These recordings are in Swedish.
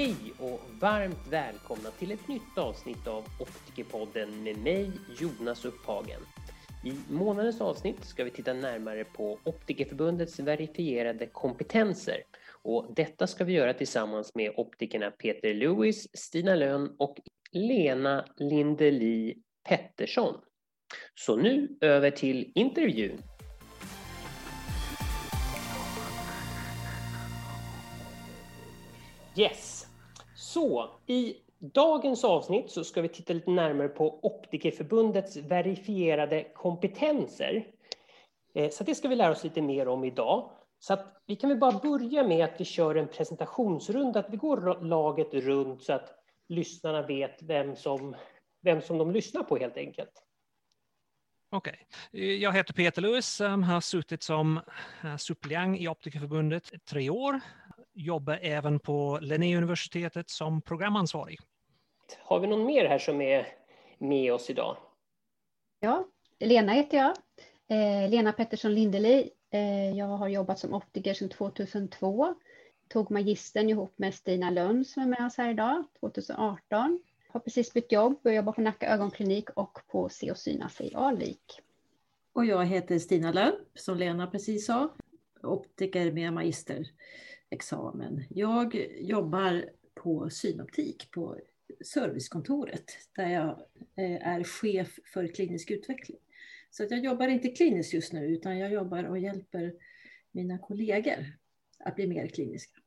Hej och varmt välkomna till ett nytt avsnitt av Optikerpodden med mig Jonas Upphagen. I månadens avsnitt ska vi titta närmare på Optikerförbundets verifierade kompetenser och detta ska vi göra tillsammans med optikerna Peter Lewis, Stina Lönn och Lena Lindeli Pettersson. Så nu över till intervjun. Yes, så i dagens avsnitt så ska vi titta lite närmare på Optikerförbundets verifierade kompetenser. Eh, så det ska vi lära oss lite mer om idag. Så att vi kan väl bara börja med att vi kör en presentationsrunda, att vi går laget runt så att lyssnarna vet vem som, vem som de lyssnar på helt enkelt. Okej, okay. jag heter Peter Lewis, har suttit som eh, suppleant i Optikerförbundet i tre år. Jobbar även på Linnéuniversitetet som programansvarig. Har vi någon mer här som är med oss idag? Ja, Lena heter jag. Eh, Lena Pettersson Lindeli. Eh, jag har jobbat som optiker sedan 2002. Tog magistern ihop med Stina Lönn som är med oss här idag, 2018. Har precis bytt jobb och jobbar på Nacka ögonklinik och på Se och synas i Alvik. Och jag heter Stina Lönn, som Lena precis sa. Optiker med examen. Jag jobbar på synoptik på servicekontoret där jag eh, är chef för klinisk utveckling. Så att jag jobbar inte kliniskt just nu utan jag jobbar och hjälper mina kollegor att bli mer kliniska.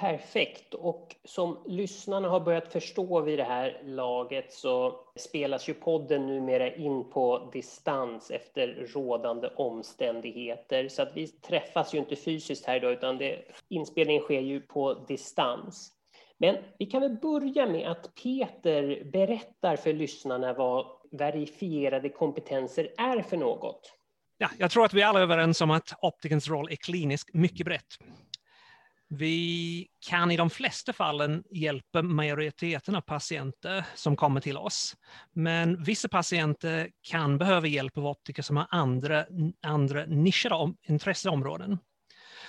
Perfekt. Och som lyssnarna har börjat förstå vid det här laget så spelas ju podden numera in på distans efter rådande omständigheter. Så att vi träffas ju inte fysiskt här idag utan det, inspelningen sker ju på distans. Men vi kan väl börja med att Peter berättar för lyssnarna vad verifierade kompetenser är för något. Ja, jag tror att vi alla är överens om att optikens roll är klinisk mycket brett. Vi kan i de flesta fallen hjälpa majoriteten av patienter som kommer till oss. Men vissa patienter kan behöva hjälp av optiker som har andra, andra nischade intresseområden.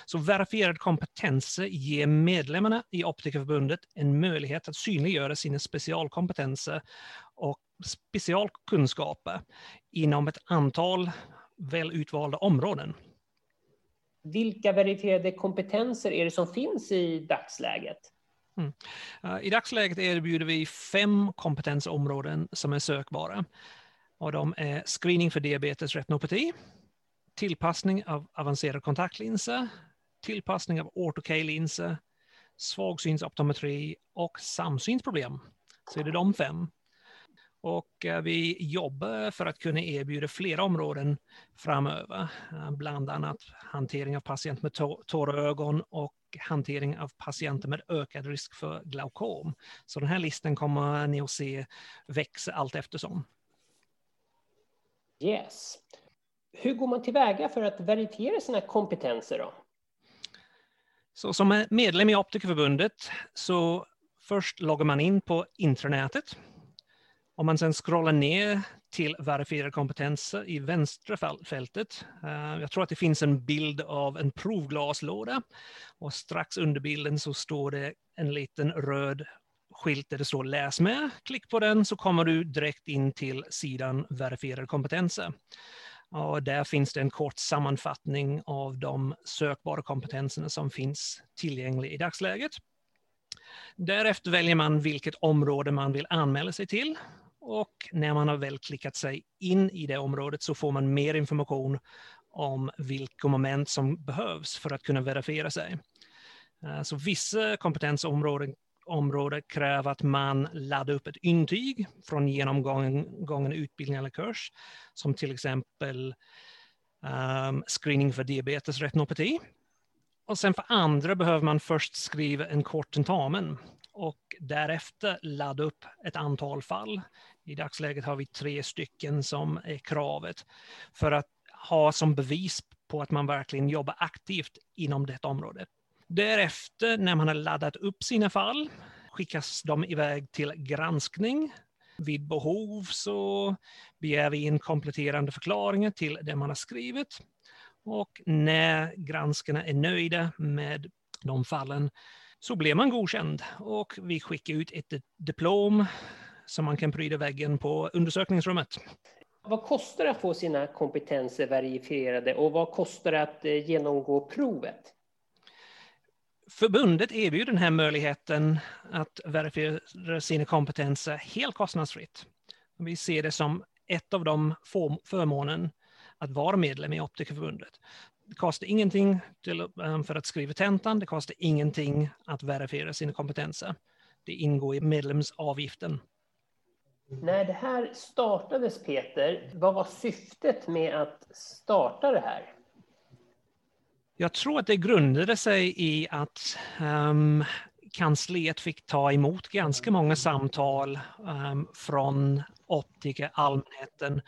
Så verifierade kompetenser ger medlemmarna i Optikerförbundet en möjlighet att synliggöra sina specialkompetenser och specialkunskaper inom ett antal väl utvalda områden. Vilka verifierade kompetenser är det som finns i dagsläget? Mm. Eh, I dagsläget erbjuder vi fem kompetensområden som är sökbara. Och de är screening för diabetes retinopati, tillpassning av avancerade kontaktlinser, tillpassning av ortokej-linser, svagsynsoptometri och samsynsproblem. Så är det de fem. Och eh, vi jobbar för att kunna erbjuda flera områden framöver, eh, bland annat hantering av patienter med torra ögon och hantering av patienter med ökad risk för glaukom. Så den här listan kommer ni att se växa allt eftersom. Yes. Hur går man tillväga för att verifiera sina kompetenser då? Så som medlem i Optikerförbundet så först loggar man in på intranätet om man sen scrollar ner till verifierade kompetenser i vänstra fältet. Eh, jag tror att det finns en bild av en provglaslåda och strax under bilden så står det en liten röd skylt där det står läs med. Klick på den så kommer du direkt in till sidan verifierade kompetenser. Och där finns det en kort sammanfattning av de sökbara kompetenserna som finns tillgängliga i dagsläget. Därefter väljer man vilket område man vill anmäla sig till och när man har väl klickat sig in i det området så får man mer information om vilka moment som behövs för att kunna verifiera sig. Eh, så vissa kompetensområden område kräver att man laddar upp ett intyg från genomgången utbildning eller kurs, som till exempel um, screening för diabetes retinopati. Och sen för andra behöver man först skriva en kort tentamen och därefter ladda upp ett antal fall. I dagsläget har vi tre stycken som är kravet för att ha som bevis på att man verkligen jobbar aktivt inom detta område. Därefter, när man har laddat upp sina fall, skickas de iväg till granskning. Vid behov så begär vi in kompletterande förklaringar till det man har skrivit. Och när granskarna är nöjda med de fallen så blir man godkänd och vi skickar ut ett diplom som man kan pryda väggen på undersökningsrummet. Vad kostar det att få sina kompetenser verifierade och vad kostar det att eh, genomgå provet? Förbundet erbjuder den här möjligheten att verifiera sina kompetenser helt kostnadsfritt. Vi ser det som ett av de förmånen att vara medlem i Optikerförbundet. Det kostar ingenting till, eh, för att skriva tentan, det kostar ingenting att verifiera sina kompetenser. Det ingår i medlemsavgiften. När det här startades, Peter, vad var syftet med att starta det här? Jag tror att det grundade sig i att um, kansliet fick ta emot ganska många samtal um, från optiker, allmänheten,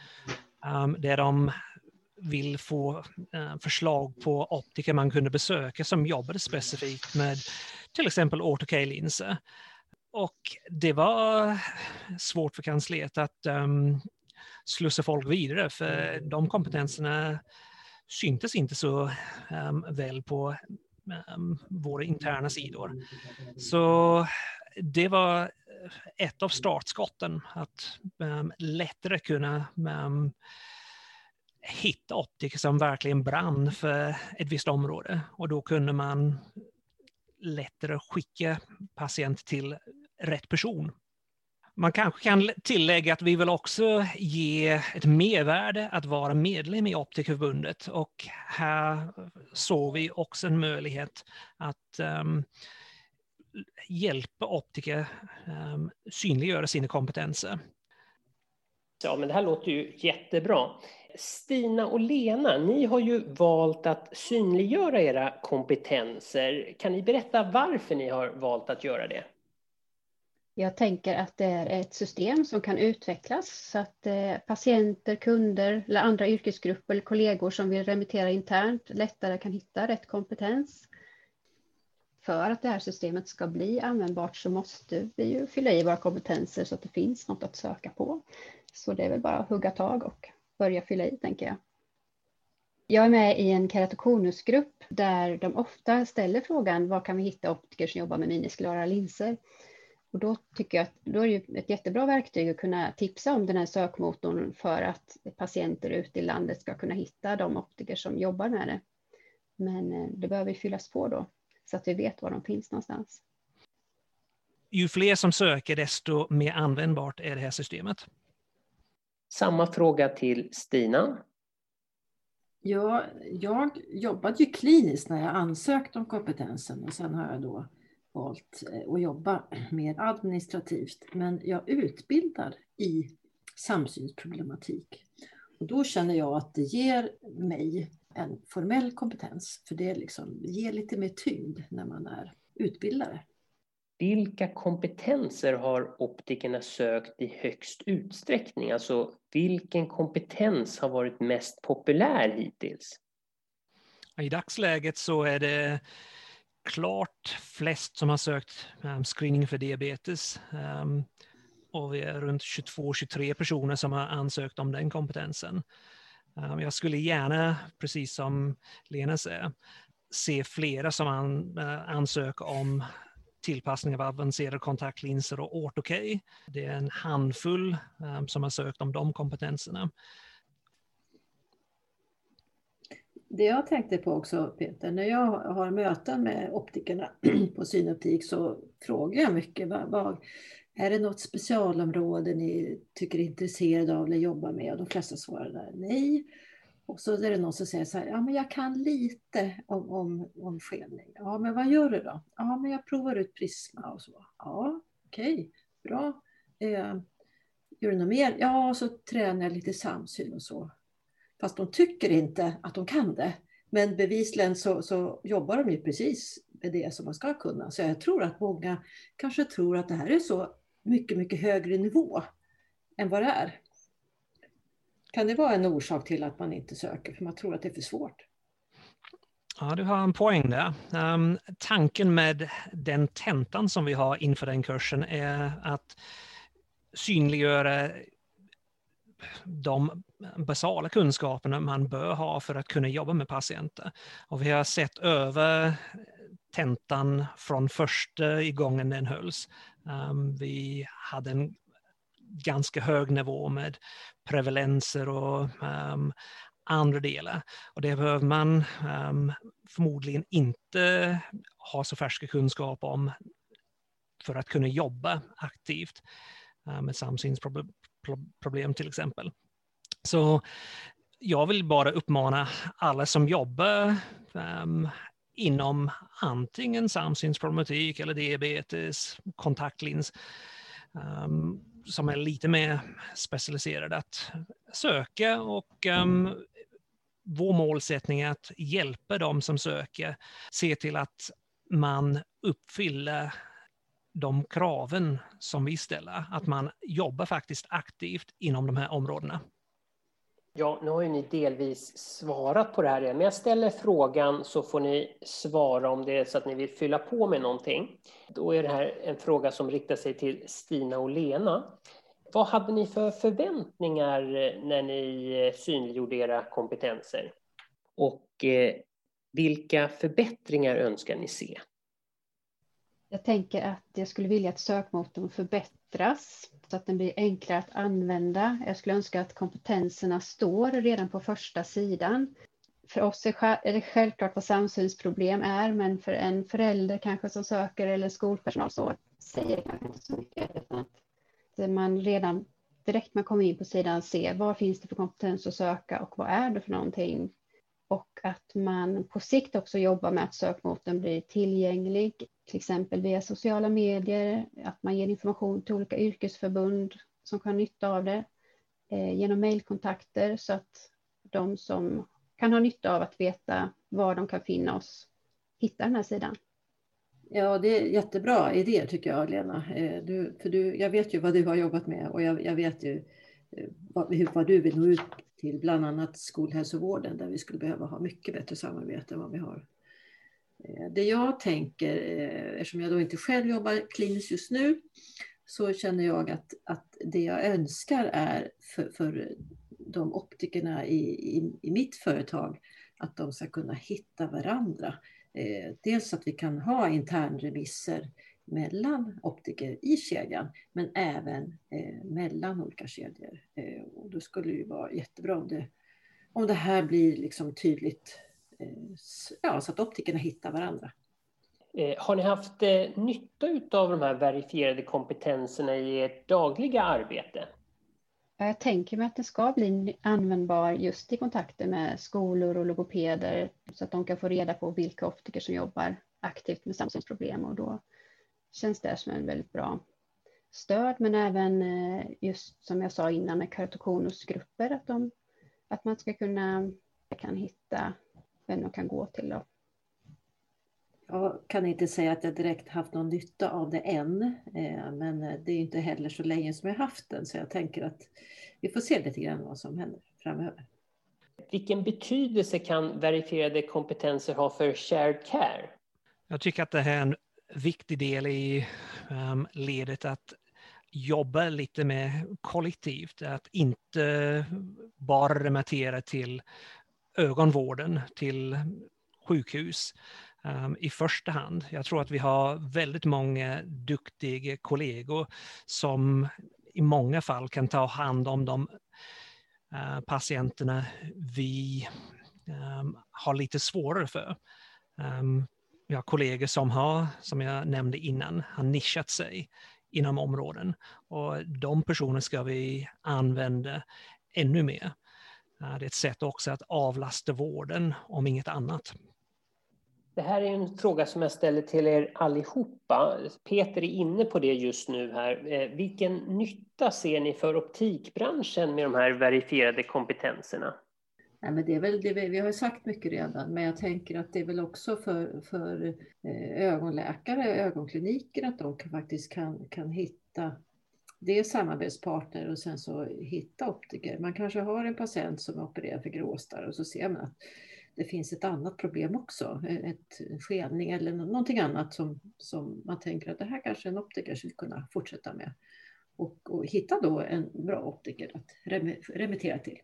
um, där de vill få eh, förslag på optiker man kunde besöka som jobbade specifikt med till exempel ortokejlinser. Och det var svårt för kansliet att um, slussa folk vidare för de kompetenserna syntes inte så um, väl på um, våra interna sidor. Så det var ett av startskotten, att um, lättare kunna um, hitta optiker som verkligen brann för ett visst område och då kunde man lättare skicka patient till rätt person. Man kanske kan tillägga att vi vill också ge ett mervärde att vara medlem i Optikerförbundet och här såg vi också en möjlighet att um, hjälpa optiker um, synliggöra sina kompetenser. Ja, men det här låter ju jättebra. Stina och Lena, ni har ju valt att synliggöra era kompetenser. Kan ni berätta varför ni har valt att göra det? Jag tänker att det är ett system som kan utvecklas så att eh, patienter, kunder eller andra yrkesgrupper eller kollegor som vill remittera internt lättare kan hitta rätt kompetens. För att det här systemet ska bli användbart så måste vi ju fylla i våra kompetenser så att det finns något att söka på. Så det är väl bara att hugga tag och börja fylla i, tänker jag. Jag är med i en keratokonusgrupp där de ofta ställer frågan var kan vi hitta optiker som jobbar med minisklara linser? Och då tycker jag att då är det ett jättebra verktyg att kunna tipsa om den här sökmotorn för att patienter ute i landet ska kunna hitta de optiker som jobbar med det. Men eh, det behöver fyllas på då så att vi vet var de finns någonstans. Ju fler som söker desto mer användbart är det här systemet. Samma fråga till Stina. Ja, jag jobbade ju kliniskt när jag ansökte om kompetensen och sen har jag då valt eh, att jobba mer administrativt. Men jag utbildar i samsynsproblematik. Och då känner jag att det ger mig en formell kompetens. För det liksom ger lite mer tyngd när man är utbildare. Vilka kompetenser har optikerna sökt i högst utsträckning? Alltså vilken kompetens har varit mest populär hittills? I dagsläget så är det klart flest som har sökt ehm, screening för diabetes. Ehm, och vi är runt 22-23 personer som har ansökt om den kompetensen. Ehm, jag skulle gärna, precis som Lena säger, se flera som eh, ansöker om tillpassning av avancerade kontaktlinser och ortokej. Det är en handfull um, som har sökt om de kompetenserna. Det jag tänkte på också Peter, när jag har möten med optikerna på synoptik så frågar jag mycket. Vad, vad, är det något specialområde ni tycker är intresserade av eller jobbar med? Och de flesta svarar nej. Och så är det någon som säger så här, ja men jag kan lite om, om, om skelning. Ja men vad gör du då? Ja men jag provar ut Prisma och så. Ja okej, okay, bra. Eh, gör du något mer? Ja, så tränar jag lite samsyn och så. Fast de tycker inte att de kan det. Men bevisligen så, så jobbar de ju precis med det som man ska kunna. Så jag tror att många kanske tror att det här är så mycket, mycket högre nivå än vad det är. Kan det vara en orsak till att man inte söker? För man tror att det är för svårt. Ja, du har en poäng där. Um, tanken med den tentan som vi har inför den kursen är att synliggöra de basala kunskaperna man bör ha för att kunna jobba med patienter. Och vi har sett över tentan från första gången den hölls. Um, vi hade en ganska hög nivå med prevalenser och um, andra delar. Och det behöver man um, förmodligen inte ha så färska kunskap om för att kunna jobba aktivt uh, med samsynsproblem till exempel. Så jag vill bara uppmana alla som jobbar um, inom antingen samsynsproblematik eller diabetes, kontaktlins, um, som är lite mer specialiserade att söka och um, vår målsättning är att hjälpa dem som söker, se till att man uppfyller de kraven som vi ställer, att man jobbar faktiskt aktivt inom de här områdena. Ja, nu har ju ni delvis svarat på det här, men jag ställer frågan så får ni svara om det är så att ni vill fylla på med någonting. Då är det här en fråga som riktar sig till Stina och Lena. Vad hade ni för förväntningar eh, när ni eh, synliggjorde era kompetenser? Och eh, vilka förbättringar önskar ni se? Jag tänker att jag skulle vilja att sökmotorn förbättras så att den blir enklare att använda. Jag skulle önska att kompetenserna står redan på första sidan. För oss är det självklart vad samsynsproblem är, men för en förälder kanske som söker eller skolpersonal så säger det kanske inte så mycket. Att man redan direkt man kommer in på sidan ser vad finns det för kompetens att söka och vad är det för någonting och att man på sikt också jobbar med att sökmotorn blir tillgänglig, till exempel via sociala medier, att man ger information till olika yrkesförbund som kan ha nytta av det, eh, genom mejlkontakter så att de som kan ha nytta av att veta var de kan finna oss hittar den här sidan. Ja, det är jättebra idé tycker jag, Lena. Eh, du, för du, jag vet ju vad du har jobbat med och jag, jag vet ju eh, vad, vad, du vill nå ut till bland annat skolhälsovården där vi skulle behöva ha mycket bättre samarbete än vad vi har. Eh, det jag tänker, eh, eftersom jag då inte själv jobbar kliniskt just nu, så känner jag att, att det jag önskar är för, för de optikerna i, i, i, mitt företag, att de ska kunna hitta varandra. Eh, dels att vi kan ha internremisser mellan optiker i kedjan, men även eh, mellan olika kedjor. Eh, och då skulle det vara jättebra om det, om det här blir liksom tydligt, eh, ja, så att optikerna hittar varandra. Eh, har ni haft eh, nytta av de här verifierade kompetenserna i ert dagliga arbete? Jag tänker mig att det ska bli användbar just i kontakter med skolor och logopeder så att de kan få reda på vilka optiker som jobbar aktivt med samsynsproblem och då känns det som en väldigt bra stöd, men även eh, just som jag sa innan med kartokonusgrupper, att, de, att man ska kunna kan hitta vem de kan gå till. Då. Jag kan inte säga att jag direkt haft någon nytta av det än, eh, men det är inte heller så länge som jag haft den, så jag tänker att vi får se lite grann vad som händer framöver. Vilken betydelse kan verifierade kompetenser ha för shared care? Jag tycker att det här är en viktig del i um, ledet att jobba lite med kollektivt, att inte bara remittera till ögonvården, till sjukhus um, i första hand. Jag tror att vi har väldigt många duktiga kollegor som i många fall kan ta hand om de uh, patienterna vi um, har lite svårare för. Um, vi har kollegor som har, som jag nämnde innan, har nischat sig inom områden och de personerna ska vi använda ännu mer. Det är ett sätt också att avlasta vården om inget annat. Det här är en fråga som jag ställer till er allihopa. Peter är inne på det just nu här. Eh, vilken nytta ser ni för optikbranschen med de här verifierade kompetenserna? Nej, men det är väl det vi, har har sagt mycket redan, men jag tänker att det är väl också för, för eh, ögonläkare, ögonkliniker, att de kan, faktiskt kan, kan hitta det samarbetspartner och sen så hitta optiker. Man kanske har en patient som opererar för gråstarr och så ser man att det finns ett annat problem också, eh, ett skenning eller någonting annat som, som man tänker att det här kanske en optiker skulle kunna fortsätta med. Och, och hitta då en bra optiker att remittera till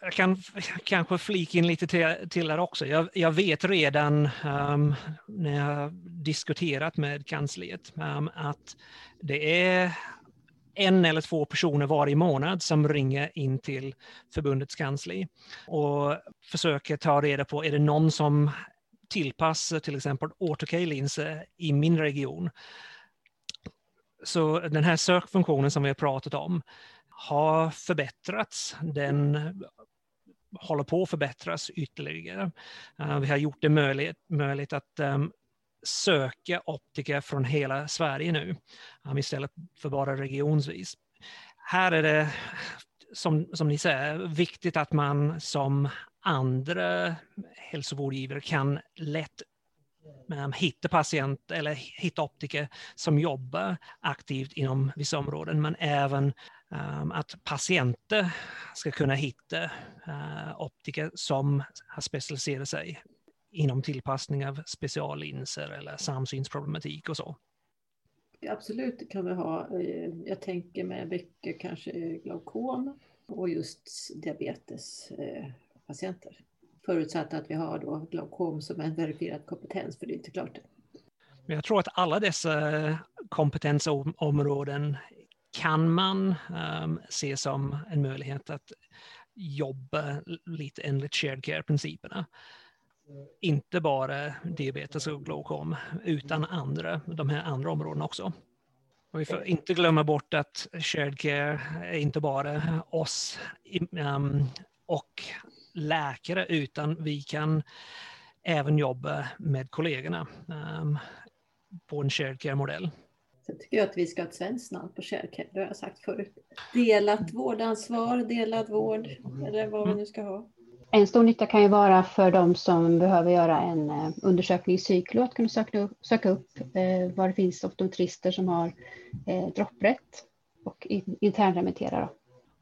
jag kan kanske flika in lite till, till där också. Jag, jag vet redan um, när jag diskuterat med kansliet um, att det är en eller två personer varje månad som ringer in till förbundets kansli och försöker ta reda på, är det någon som tillpassar till exempel AutoK-linser eh, i min region? Så den här sökfunktionen som vi har pratat om har förbättrats. Den håller på att förbättras ytterligare. Eh, vi har gjort det möjligt, möjligt att ehm, söka optiker från hela Sverige nu ehm, istället för bara regionsvis. Här är det, som, som ni säger, viktigt att man som andra hälsovårdgivare kan lätt ehm, hitta patient eller hitta optiker som jobbar aktivt inom vissa områden, men även att patienter ska kunna hitta uh, optiker som har specialiserat sig inom tillpassning av speciallinser eller samsynsproblematik och så. Absolut, kan vi ha. Eh, jag tänker med mycket kanske glaukom och just diabetespatienter. Förutsatt att vi har då glaukom som en verifierad kompetens, för det är inte klart. Men jag tror att alla dessa kompetensområden kan man um, se som en möjlighet att jobba lite enligt shared care-principerna. Inte bara diabetes och glaukom, utan andra, de här andra områdena också. Och vi får inte glömma bort att shared care är inte bara oss um, och läkare, utan vi kan även jobba med kollegorna um, på en shared care-modell. Sen tycker jag att vi ska ha ett svenskt namn på Sharecare, det har jag sagt förut. Delat vårdansvar, delad vård, eller vad vi nu ska ha. En stor nytta kan ju vara för de som behöver göra en eh, undersökning i cyklo, att kunna söka upp, söka upp eh, var det finns optometrister som har eh, dropprätt och internremittera.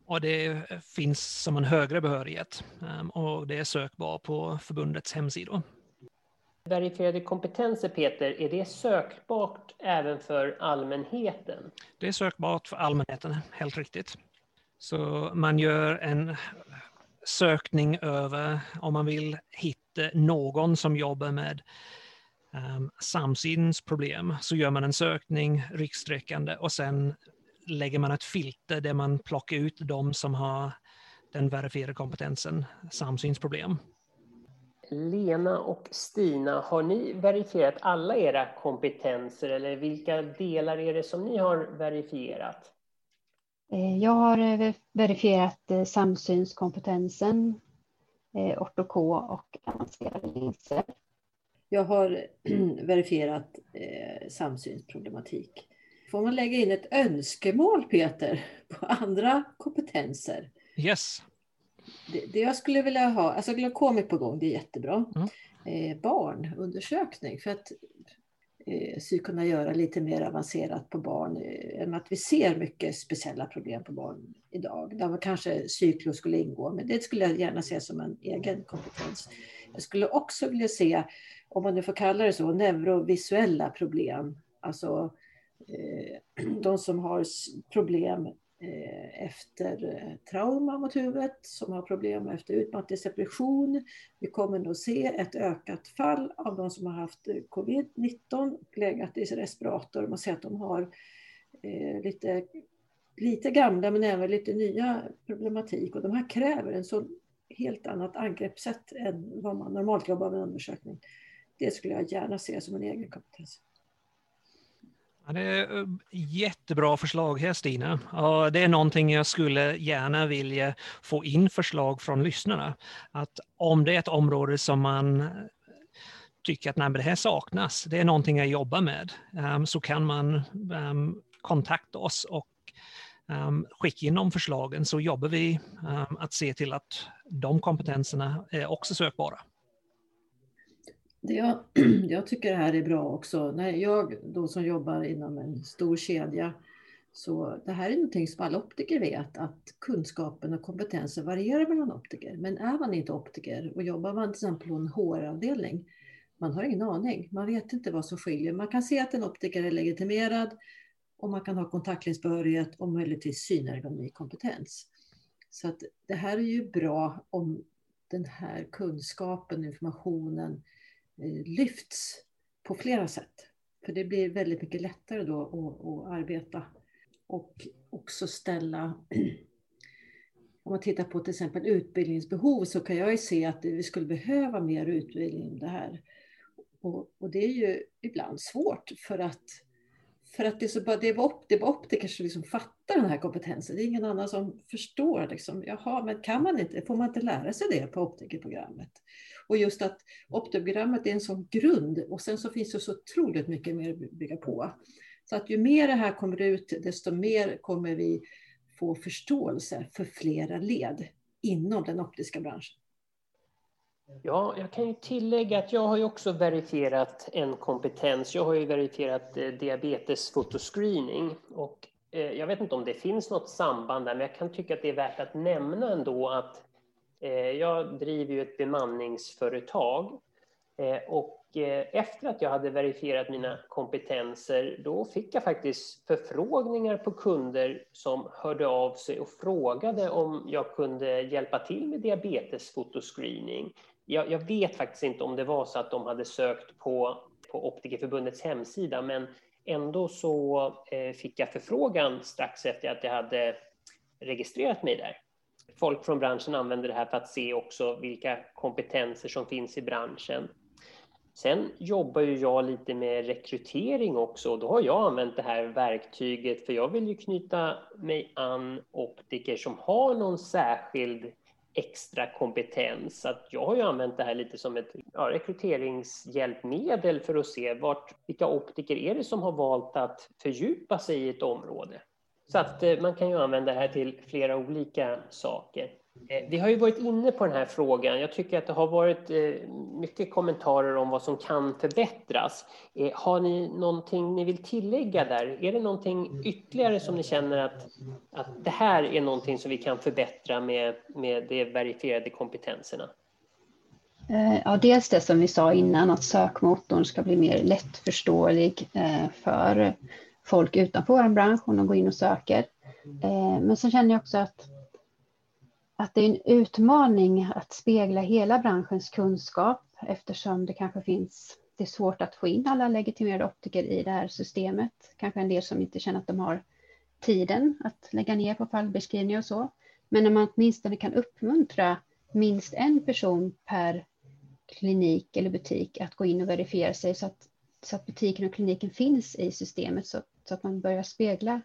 Och det finns som en högre behörighet ehm, och det är sökbart på förbundets hemsidor. Verifierade kompetenser, Peter, är det sökbart även för allmänheten? Det är sökbart för allmänheten, helt riktigt. Så man gör en sökning över om man vill hitta någon som jobbar med ehm, um, samsynsproblem så gör man en sökning riksträckande och sen lägger man ett filter där man plockar ut de som har den verifierade kompetensen samsynsproblem. Lena och Stina, har ni verifierat alla era kompetenser eller vilka delar är det som ni har verifierat? Eh, jag har eh, verifierat eh, samsynskompetensen, ortoko och avancerade linser. Jag har verifierat samsynsproblematik. Får man lägga in ett önskemål, Peter, på andra kompetenser? Yes. Det, det jag skulle vilja ha, alltså glaukom är på gång, det är jättebra. Mm. Eh, barnundersökning, för att eh, kunna göra lite mer avancerat på barn, eh, att vi ser mycket speciella problem på barn idag. Där kanske cyklo skulle ingå, men det skulle jag gärna se som en egen kompetens. Jag skulle också vilja se, om man nu får kalla det så, neurovisuella problem. Alltså eh, de som har problem Eh, efter eh, trauma mot huvudet, som har problem efter utmattningsdepression. Vi kommer nog se ett ökat fall av de som har haft eh, covid-19 och legat i respirator. Man ser att de har lite, lite gamla men även lite nya problematik och de här kräver en så helt annat angreppssätt än vad man normalt jobbar med undersökning. Det skulle jag gärna se som en egen kompetens. Ja, det är eh, jättebra förslag här Stina. Och det är någonting jag skulle gärna vilja få in förslag från lyssnarna. Att om det är ett område som man eh, tycker att nej, det här saknas, det är någonting jag jobbar med, um, så kan man um, kontakta oss och um, skicka in de förslagen så jobbar vi att se till att de kompetenserna är också sökbara. Det jag, jag tycker det här är bra också. När jag då som jobbar inom en stor kedja så det här är någonting som alla optiker vet att kunskapen och kompetensen varierar mellan optiker. Men är man inte optiker och jobbar man till exempel på en HR-avdelning, man har ingen aning. Man vet inte vad som skiljer. Man kan se att en optiker är legitimerad och man kan ha kontaktlinsbehörighet och möjligtvis synergonomikompetens. Så att det här är ju bra om den här kunskapen, informationen Eh, lyfts på flera sätt. För det blir väldigt mycket lättare då att, att arbeta. Och också ställa om man tittar på till exempel utbildningsbehov så kan jag ju se att vi skulle behöva mer utbildning om det här. Och, och det är ju ibland svårt för att, för att det, är så bara, det, är upp, det är bara optiker som liksom fattar den här kompetensen. Det är ingen annan som förstår. Liksom, Jaha, men kan man inte, får man inte lära sig det på optikerprogrammet? Och just att optogrammet är en sån grund och sen så finns det så otroligt mycket mer att bygga på. Så att ju mer det här kommer ut, desto mer kommer vi få förståelse för flera led inom den optiska branschen. Ja, jag kan ju tillägga att jag har ju också verifierat en kompetens. Jag har ju verifierat eh, diabetesfotoscreening och eh, jag vet inte om det finns något samband där, men jag kan tycka att det är värt att nämna ändå att Eh, jag driver ju ett bemanningsföretag eh, och eh, efter att jag hade verifierat mina kompetenser, då fick jag faktiskt förfrågningar på kunder som hörde av sig och frågade om jag kunde hjälpa till med diabetesfotoscreening. Jag, jag vet faktiskt inte om det var så att de hade sökt på, på Optikerförbundets hemsida, men ändå så fick jag förfrågan strax efter att jag hade registrerat mig där. Folk från branschen använder det här för att se också vilka kompetenser som finns i branschen. Sen jobbar ju jag lite med rekrytering också och då har jag använt det här verktyget för jag vill ju knyta mig an optiker som har någon särskild extra kompetens. Så att jag har ju använt det här lite som ett ja, rekryteringshjälpmedel för att se vart, vilka optiker är det som har valt att fördjupa sig i ett område. Så att eh, man kan ju använda det här till flera olika saker. Eh, vi har ju varit inne på den här frågan. Jag tycker att det har varit eh, mycket kommentarer om vad som kan förbättras. Har ni någonting ni vill tillägga där? Är det någonting ytterligare som ni känner att, att det här är någonting som vi kan förbättra med, med de verifierade kompetenserna? Ja, dels det som vi sa innan, att sökmotorn ska bli mer lättförståelig för folk utanför vår bransch om de går in och söker. Eh, men så känner jag också att att det är en utmaning att spegla hela branschens kunskap eftersom det kanske finns, det är svårt att få in alla legitimerade optiker i det här systemet. Kanske en del som inte känner att de har tiden att lägga ner på fallbeskrivning och så. Men när man åtminstone kan uppmuntra minst en person per klinik eller butik att gå in och verifiera sig så att, så att butiken och kliniken finns i systemet så, så att man börjar spegla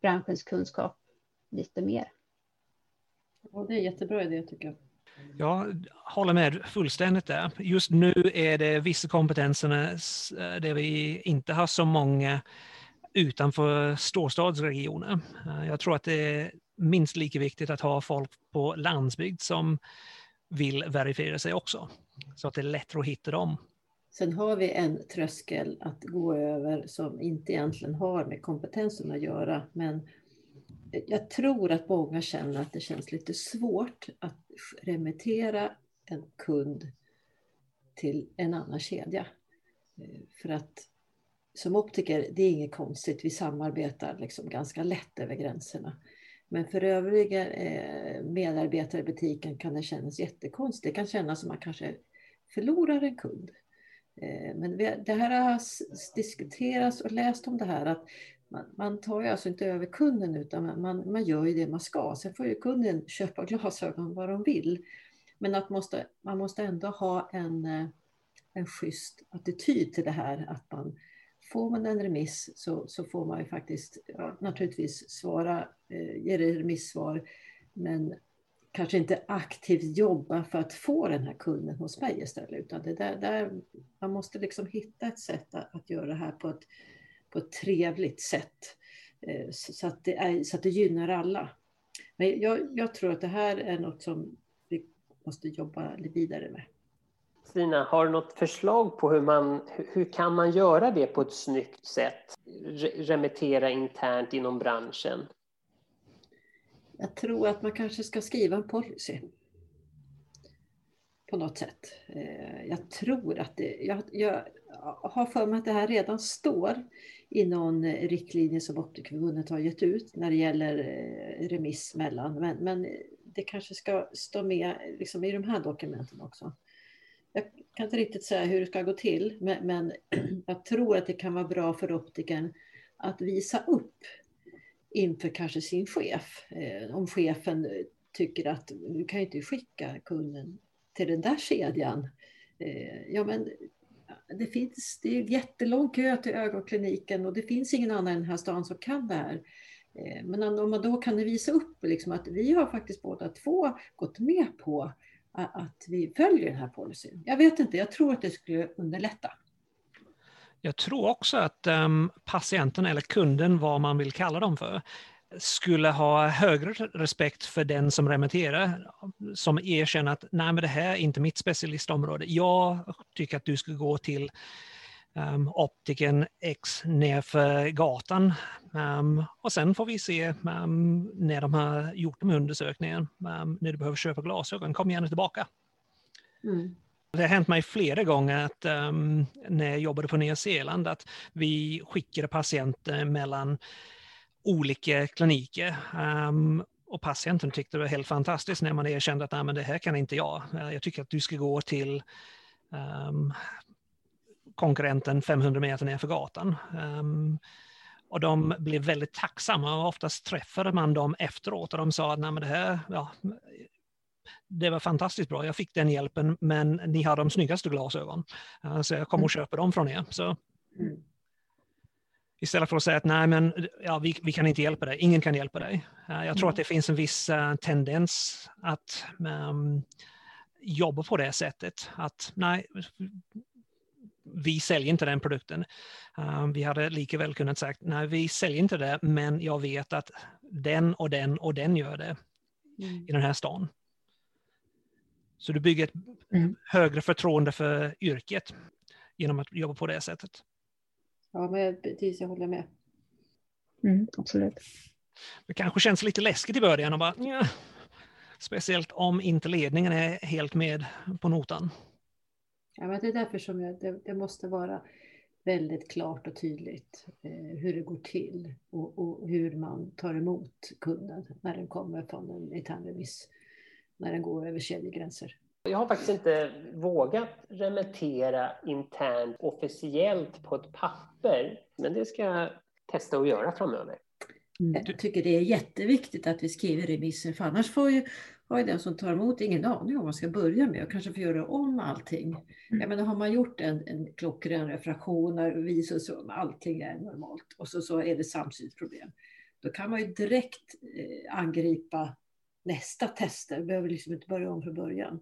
branschens kunskap lite mer. Ja, det är en jättebra idé tycker jag. Jag håller med fullständigt där. Just nu är det vissa kompetenser där vi inte har så många utanför storstadsregioner. Jag tror att det är minst lika viktigt att ha folk på landsbygd som vill verifiera sig också, så att det är lättare att hitta dem. Sen har vi en tröskel att gå över som inte egentligen har med kompetensen att göra, men jag tror att många känner att det känns lite svårt att remittera en kund till en annan kedja. Eh, för att som optiker, det är inget konstigt, vi samarbetar liksom ganska lätt över gränserna. Men för övriga eh, medarbetare i butiken kan det kännas jättekonstigt. Det kan kännas som att man kanske förlorar en kund. Eh, men det här har diskuterats och läst om det här att man, man, tar ju alltså inte över kunden utan man, man gör ju det man ska. Sen får ju kunden köpa glasögon vad de vill. Men att måste, man måste ändå ha en, eh, en schysst attityd till det här. Att man, får man en remiss så, så får man ju faktiskt ja, naturligtvis svara, eh, ge remissvar. Men kanske inte aktivt jobba för att få den här kunden hos mig istället. Utan det där, där, man måste liksom hitta ett sätt att, att göra det här på ett på ett trevligt sätt. Eh, så att det, är, så att det gynnar alla. Men jag, jag tror att det här är något som vi måste jobba vidare med. Stina, har du något förslag på hur man hur kan man göra det på ett snyggt sätt? Remittera internt inom branschen? Jag tror att man kanske ska skriva en policy. På något sätt. Eh, jag tror att det, jag, jag har för mig att det här redan står i någon riktlinje som Optikerförbundet har gett ut när det gäller eh, remiss mellan. Men, men det kanske ska stå med liksom, i de här dokumenten också. Jag kan inte riktigt säga hur det ska gå till, men, men jag tror att det kan vara bra för optikern att visa upp inför kanske sin chef. Eh, om chefen tycker att du kan inte skicka kunden till den där kedjan. Eh, ja, men det, finns, det är jättelång kö till ögonkliniken och det finns ingen annan i den här stan som kan det här. Eh, men om man då kan visa upp liksom att vi har faktiskt båda två gått med på att vi följer den här policyn. Jag vet inte, jag tror att det skulle underlätta. Jag tror också att um, patienten eller kunden, vad man vill kalla dem för, skulle ha högre respekt för den som remitterar, som erkänner att nej men det här är inte mitt specialistområde. Jag tycker att du ska gå till um, optiken X nerför gatan. Um, och sen får vi se um, när de har gjort de undersökningen, när du behöver köpa glasögon, kom gärna tillbaka. Mm. Det har hänt mig flera gånger att um, när jag jobbade på Nya Zeeland att vi skickade patienter mellan olika kliniker. Um, och patienten tyckte det var helt fantastiskt när man erkände att Nej, men det här kan inte jag. Eh, jag tycker att du ska gå till um, konkurrenten 500 meter nerför gatan. Um, och de blev väldigt tacksamma och oftast träffade man dem efteråt och de sa att Nej, men det här, ja, det var fantastiskt bra, jag fick den hjälpen men ni har de snyggaste glasögon. Uh, så jag kommer och mm. köper dem från er. Så, mm. Istället för att säga att nej, men ja, vi, vi kan inte hjälpa dig, ingen kan hjälpa dig. Uh, jag tror mm. att det finns en viss uh, tendens att um, jobba på det sättet. Att nej, vi säljer inte den produkten. Um, vi hade lika väl kunnat sagt, nej vi säljer inte det, men jag vet att den och den och den gör det mm. i den här stan. Så du bygger ett mm. högre förtroende för yrket genom att jobba på det sättet. Ja, men precis, jag håller med. Mm, absolut. Det kanske känns lite läskigt i början och bara, ja. speciellt om inte ledningen är helt med på notan. Ja, men det är därför som jag, det, det måste vara väldigt klart och tydligt eh, hur det går till och, och, hur man tar emot kunden när den kommer från en internremiss, när den går över kedjegränser. Jag har faktiskt inte vågat remittera internt officiellt på ett papper, men det ska jag testa att göra framöver. Mm. Jag tycker det är jätteviktigt att vi skriver remisser, för annars får ju har ju den som tar emot ingen aning om vad man ska börja med och kanske får göra om allting. Mm. Jag menar, har man gjort en, en klockren refraktion och visar så allting är normalt och så, så är det samsynsproblem, då kan man ju direkt eh, angripa nästa tester, behöver liksom inte börja om från början.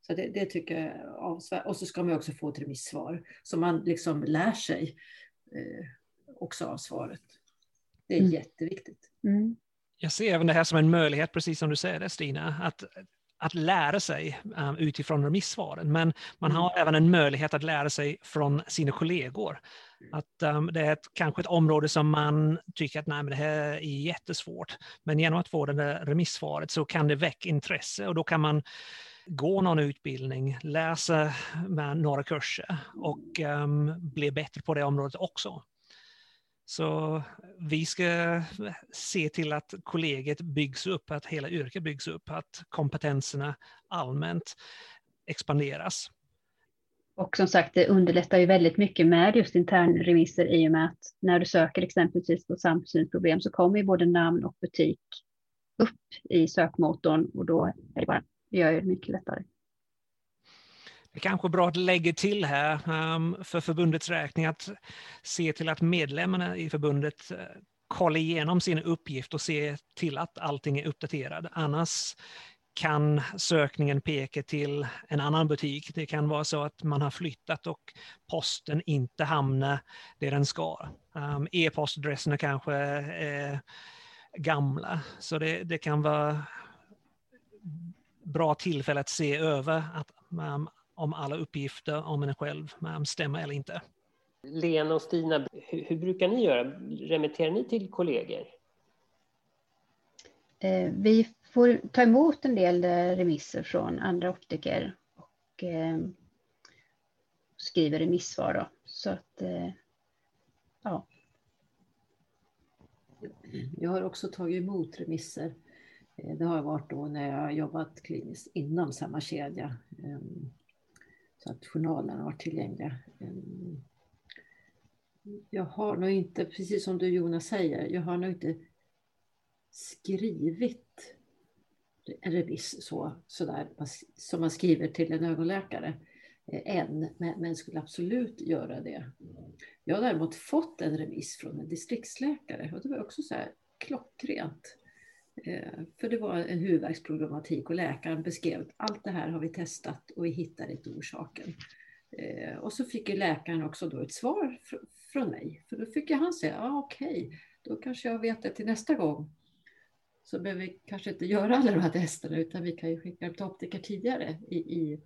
Så det, det tycker jag är avsvärt. Och så ska man också få ett remissvar så man liksom lär sig eh, också av svaret. Det är mm. jätteviktigt. Mm jag ser även det här som en möjlighet, precis som du säger Stina, att, att lära sig um, utifrån remissvaren. Men man har mm. även en möjlighet att lära sig från sina kollegor. Att um, det är ett, kanske ett område som man tycker att nej, men det här är jättesvårt. Men genom att få det där remissvaret så kan det väcka intresse och då kan man gå någon utbildning, läsa några kurser och um, bli bättre på det området också. Så vi ska se till att kollegiet byggs upp, att hela yrket byggs upp, att kompetenserna allmänt expanderas. Och som sagt, det underlättar ju väldigt mycket med just internremisser i och med att när du söker exempelvis på samsynsproblem så kommer ju både namn och butik upp i sökmotorn och då är det bara, gör det mycket lättare. Det är kanske är bra att lägga till här ehm, för förbundets räkning att se till att medlemmarna i förbundet eh, kollar igenom sin uppgift och se till att allting är uppdaterat. Annars kan sökningen peka till en annan butik. Det kan vara så att man har flyttat och posten inte hamnar där den ska. Um, E-postadresserna kanske är gamla, så det, det, kan vara bra tillfälle att se över att um, om alla uppgifter om en själv stämmer eller inte. Lena och Stina, hur, hur brukar ni göra? Remitterar ni till kollegor? Eh, vi får ta emot en del eh, remisser från andra optiker och eh, skriver remissvar. Då. Så att, eh, ja. Jag har också tagit emot remisser eh, det har varit då när jag har jobbat kliniskt inom samma kedja. Ehm, så att journalerna har varit tillgängliga. Ehm, jag har nog inte, precis som du Jonas säger, jag har nog inte skrivit en remiss så, sådär, som man skriver till en ögonläkare eh, än, men, skulle absolut göra det. Jag har däremot fått en remiss från en distriktsläkare och det var också så här klockrent. Eh, för det var en huvudvärksproblematik och läkaren beskrev att allt det här har vi testat och vi hittar inte orsaken. Eh, och så fick ju läkaren också då ett svar från mig. För då fick han säga, ja ah, okej, okay, då kanske jag vet det till nästa gång. Så behöver vi kanske inte göra alla de här testerna utan vi kan ju skicka dem till optiker tidigare i, i,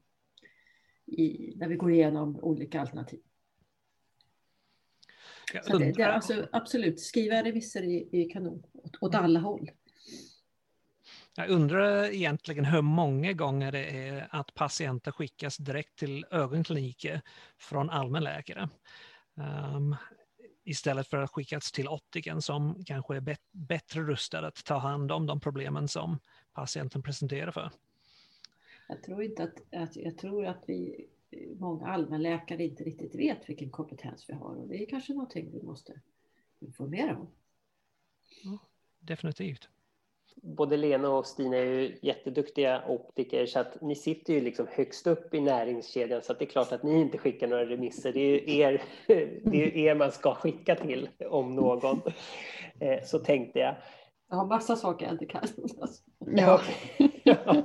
i, när vi går igenom olika alternativ. Så det, det är alltså, absolut, skriva remisser i, i kanon åt, åt alla håll. Jag undrar egentligen hur många gånger det är att patienter skickas direkt till ögonkliniker från allmänläkare. Um, istället för att skickas till optiken som kanske är bet bättre rustad att ta hand om de problemen som patienten presenterar för. Jag tror inte att, att, jag tror att vi, många allmänläkare inte riktigt vet vilken kompetens vi har och det är kanske någonting vi måste informera om. Ja, definitivt både Lena och Stina är ju jätteduktiga optiker så att ni sitter ju liksom högst upp i näringskedjan så att det är klart att ni inte skickar några remisser. Det är ju er, det är er man ska skicka till om någon. Eh, så tänkte jag. Jag har massa saker jag inte kan. Ja, ja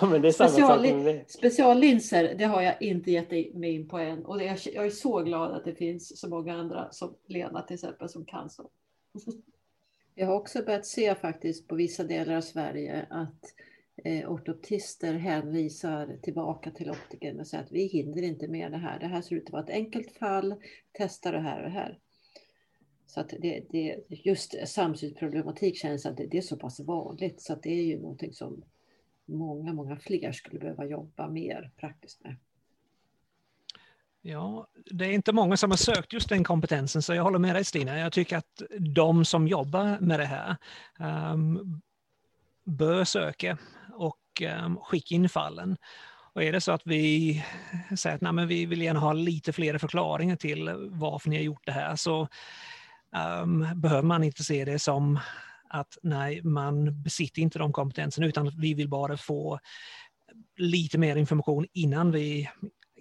men det är samma Special, sak med Speciallinser, det har jag inte gett mig in på än. Och är, jag är så glad att det finns så många andra som Lena till exempel som kan så. Jag har också börjat se faktiskt på vissa delar av Sverige att eh, ortoptister hänvisar tillbaka till optikern och säger att vi hinner inte med det här. Det här ser ut att vara ett enkelt fall. Testa det här och det här. Så att det, det, just samsynsproblematik känns att det, det är så pass vanligt så att det är ju någonting som många, många fler skulle behöva jobba mer praktiskt med. Ja, det är inte många som har sökt just den kompetensen, så jag håller med dig Stina. Jag tycker att de som jobbar med det här um, bör söka och um, skicka in fallen. Och är det så att vi säger att nej, vi vill gärna ha lite fler förklaringar till varför ni har gjort det här, så um, behöver man inte se det som att nej, man besitter inte de kompetenserna, utan vi vill bara få lite mer information innan vi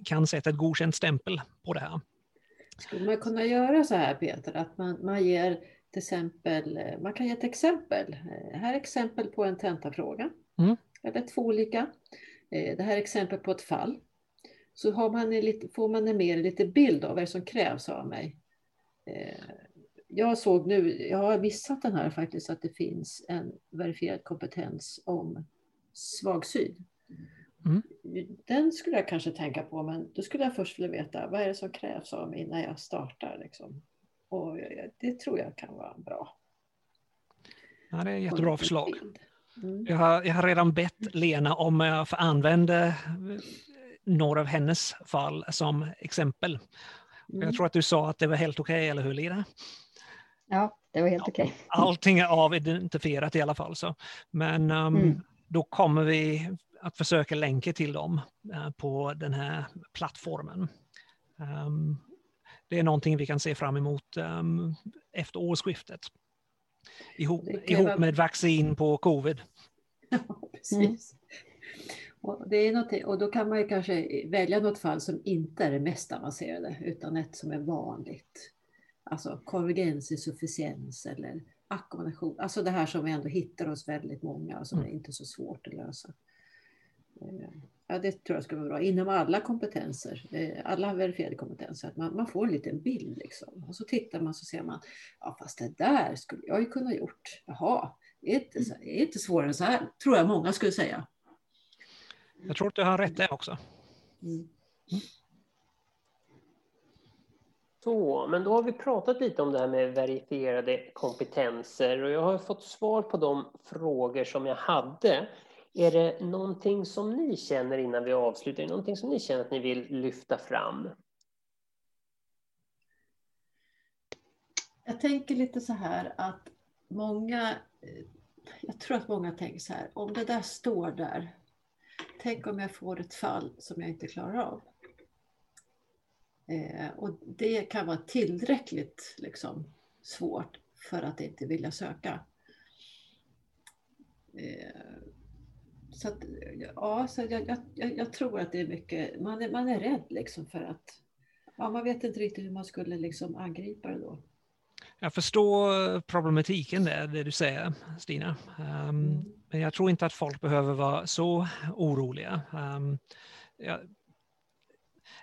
kan sätta ett godkänt stämpel på det här. Skulle man kunna göra så här Peter, att man, man ger till exempel, man kan ge ett exempel. Eh, här är exempel på en tentafråga. Mm. Eller två olika. Eh, det här är exempel på ett fall. Så man lite, får man en mer lite bild av vad som krävs av mig. Eh, jag såg nu, jag har missat den här faktiskt, att det finns en verifierad kompetens om svagsyn. Mm. Den skulle jag kanske tänka på, men då skulle jag först vilja veta vad är det som krävs av mig när jag startar. Liksom. Och det tror jag kan vara bra. Ja, det är ett jättebra förslag. Mm. Jag, har, jag har redan bett Lena om jag får använda några av hennes fall som exempel. Mm. Jag tror att du sa att det var helt okej, okay, eller hur Lena? Ja, det var helt okej. Okay. Allting är avidentifierat i alla fall. Så. Men um, mm. då kommer vi att försöka länka till dem eh, på den här plattformen. Ehm, det är någonting vi kan se fram emot ehm, efter årsskiftet. Ihop, ihop med vaccin på covid. Ja, precis. Och, det är och då kan man ju kanske välja något fall som inte är det mest avancerade utan ett som är vanligt. Alltså konvergensinsufficiens eller ackommodation. Alltså det här som vi ändå hittar hos väldigt många och som mm. är inte så svårt att lösa. Ja, det tror jag ska vara bra inom alla kompetenser, eh, alla verifierade kompetenser, att man, man får en liten bild liksom. Och så tittar man så ser man, ja fast det där skulle jag ju kunna gjort. Jaha, det är inte, det är inte svårare än så här, tror jag många skulle säga. Jag tror att du har rätt där också. Mm. Så, men då har vi pratat lite om det här med verifierade kompetenser och jag har fått svar på de frågor som jag hade. Är det någonting som ni känner innan vi avslutar? Är det någonting som ni känner att ni vill lyfta fram? Jag tänker lite så här att många, jag tror att många tänker så här, om det där står där, tänk om jag får ett fall som jag inte klarar av. Eh, och det kan vara tillräckligt liksom, svårt för att inte vilja söka. Eh, så att, ja, så jag, jag, jag, tror att det är mycket, man är, man är rädd liksom för att, ja, man vet inte riktigt hur man skulle liksom angripa det då. Jag förstår problematiken där, det du säger Stina. Um, men jag tror inte att folk behöver vara så oroliga. Um, ja,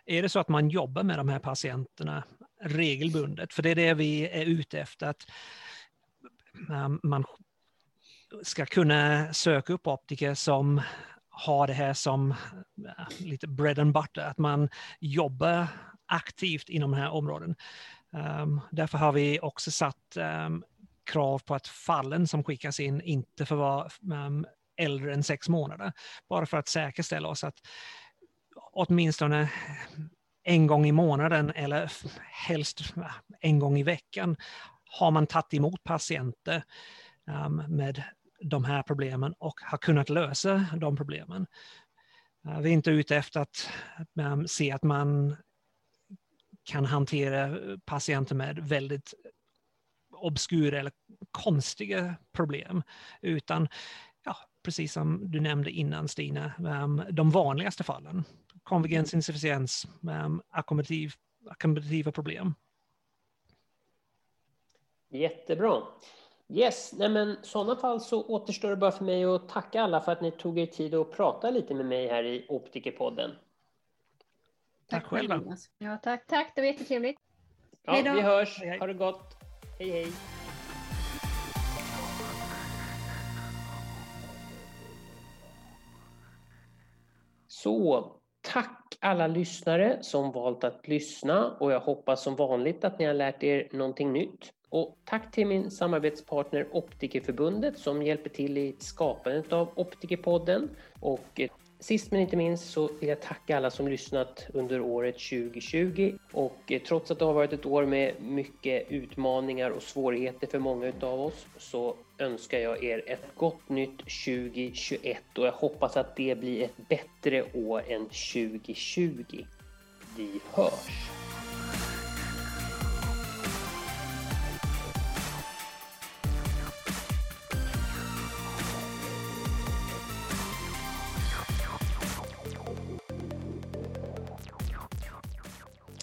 är det så att man jobbar med de här patienterna regelbundet, för det är det vi är ute efter, att um, man ska kunna söka upp optiker som har det här som eh, lite bread and butter, att man jobbar aktivt inom den här områden. Um, därför har vi också satt um, krav på att fallen som skickas in inte får vara um, äldre än sex månader. Bara för att säkerställa oss att åtminstone en gång i månaden eller helst eh, en gång i veckan har man tagit emot patienter med de här problemen och har kunnat lösa de problemen. Eh, vi är inte ute efter att se att man kan hantera patienter med väldigt obskura eller konstiga problem, utan ja, precis som du nämnde innan Stina, ehm, de vanligaste fallen. Konvergensinsufficiens, um, ehm, akkommodativ, akkommodativa problem. Jättebra. Yes, nej men sådana fall så återstår det bara för mig att tacka alla för att ni tog er tid att prata lite med mig här i Optikerpodden. Tack själva. Ja, tack, tack. Det var jättetrevligt. Ja, hej då. vi hörs. Ha det gott. Hej, hej. Så, tack alla lyssnare som valt att lyssna och jag hoppas som vanligt att ni har lärt er någonting nytt. Och tack till min samarbetspartner Optikerförbundet som hjälper till i skapandet av Optikerpodden. Och eh, Sist men inte minst så vill jag tacka alla som lyssnat under året 2020 och eh, trots att det har varit ett år med mycket utmaningar och svårigheter för många utav oss så önskar jag er ett gott nytt 2021 och jag hoppas att det blir ett bättre år än 2020. Vi hörs!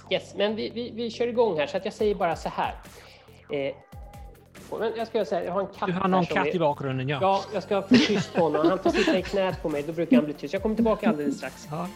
Yes, men vi, vi, vi kör igång här så att jag säger bara så här. Eh, jag ska säga, jag har en katt Du har någon katt är, i bakgrunden, ja. Ja, jag ska få tyst på honom. Han får sitta i knät på mig, då brukar han bli tyst. Jag kommer tillbaka alldeles strax. Ja.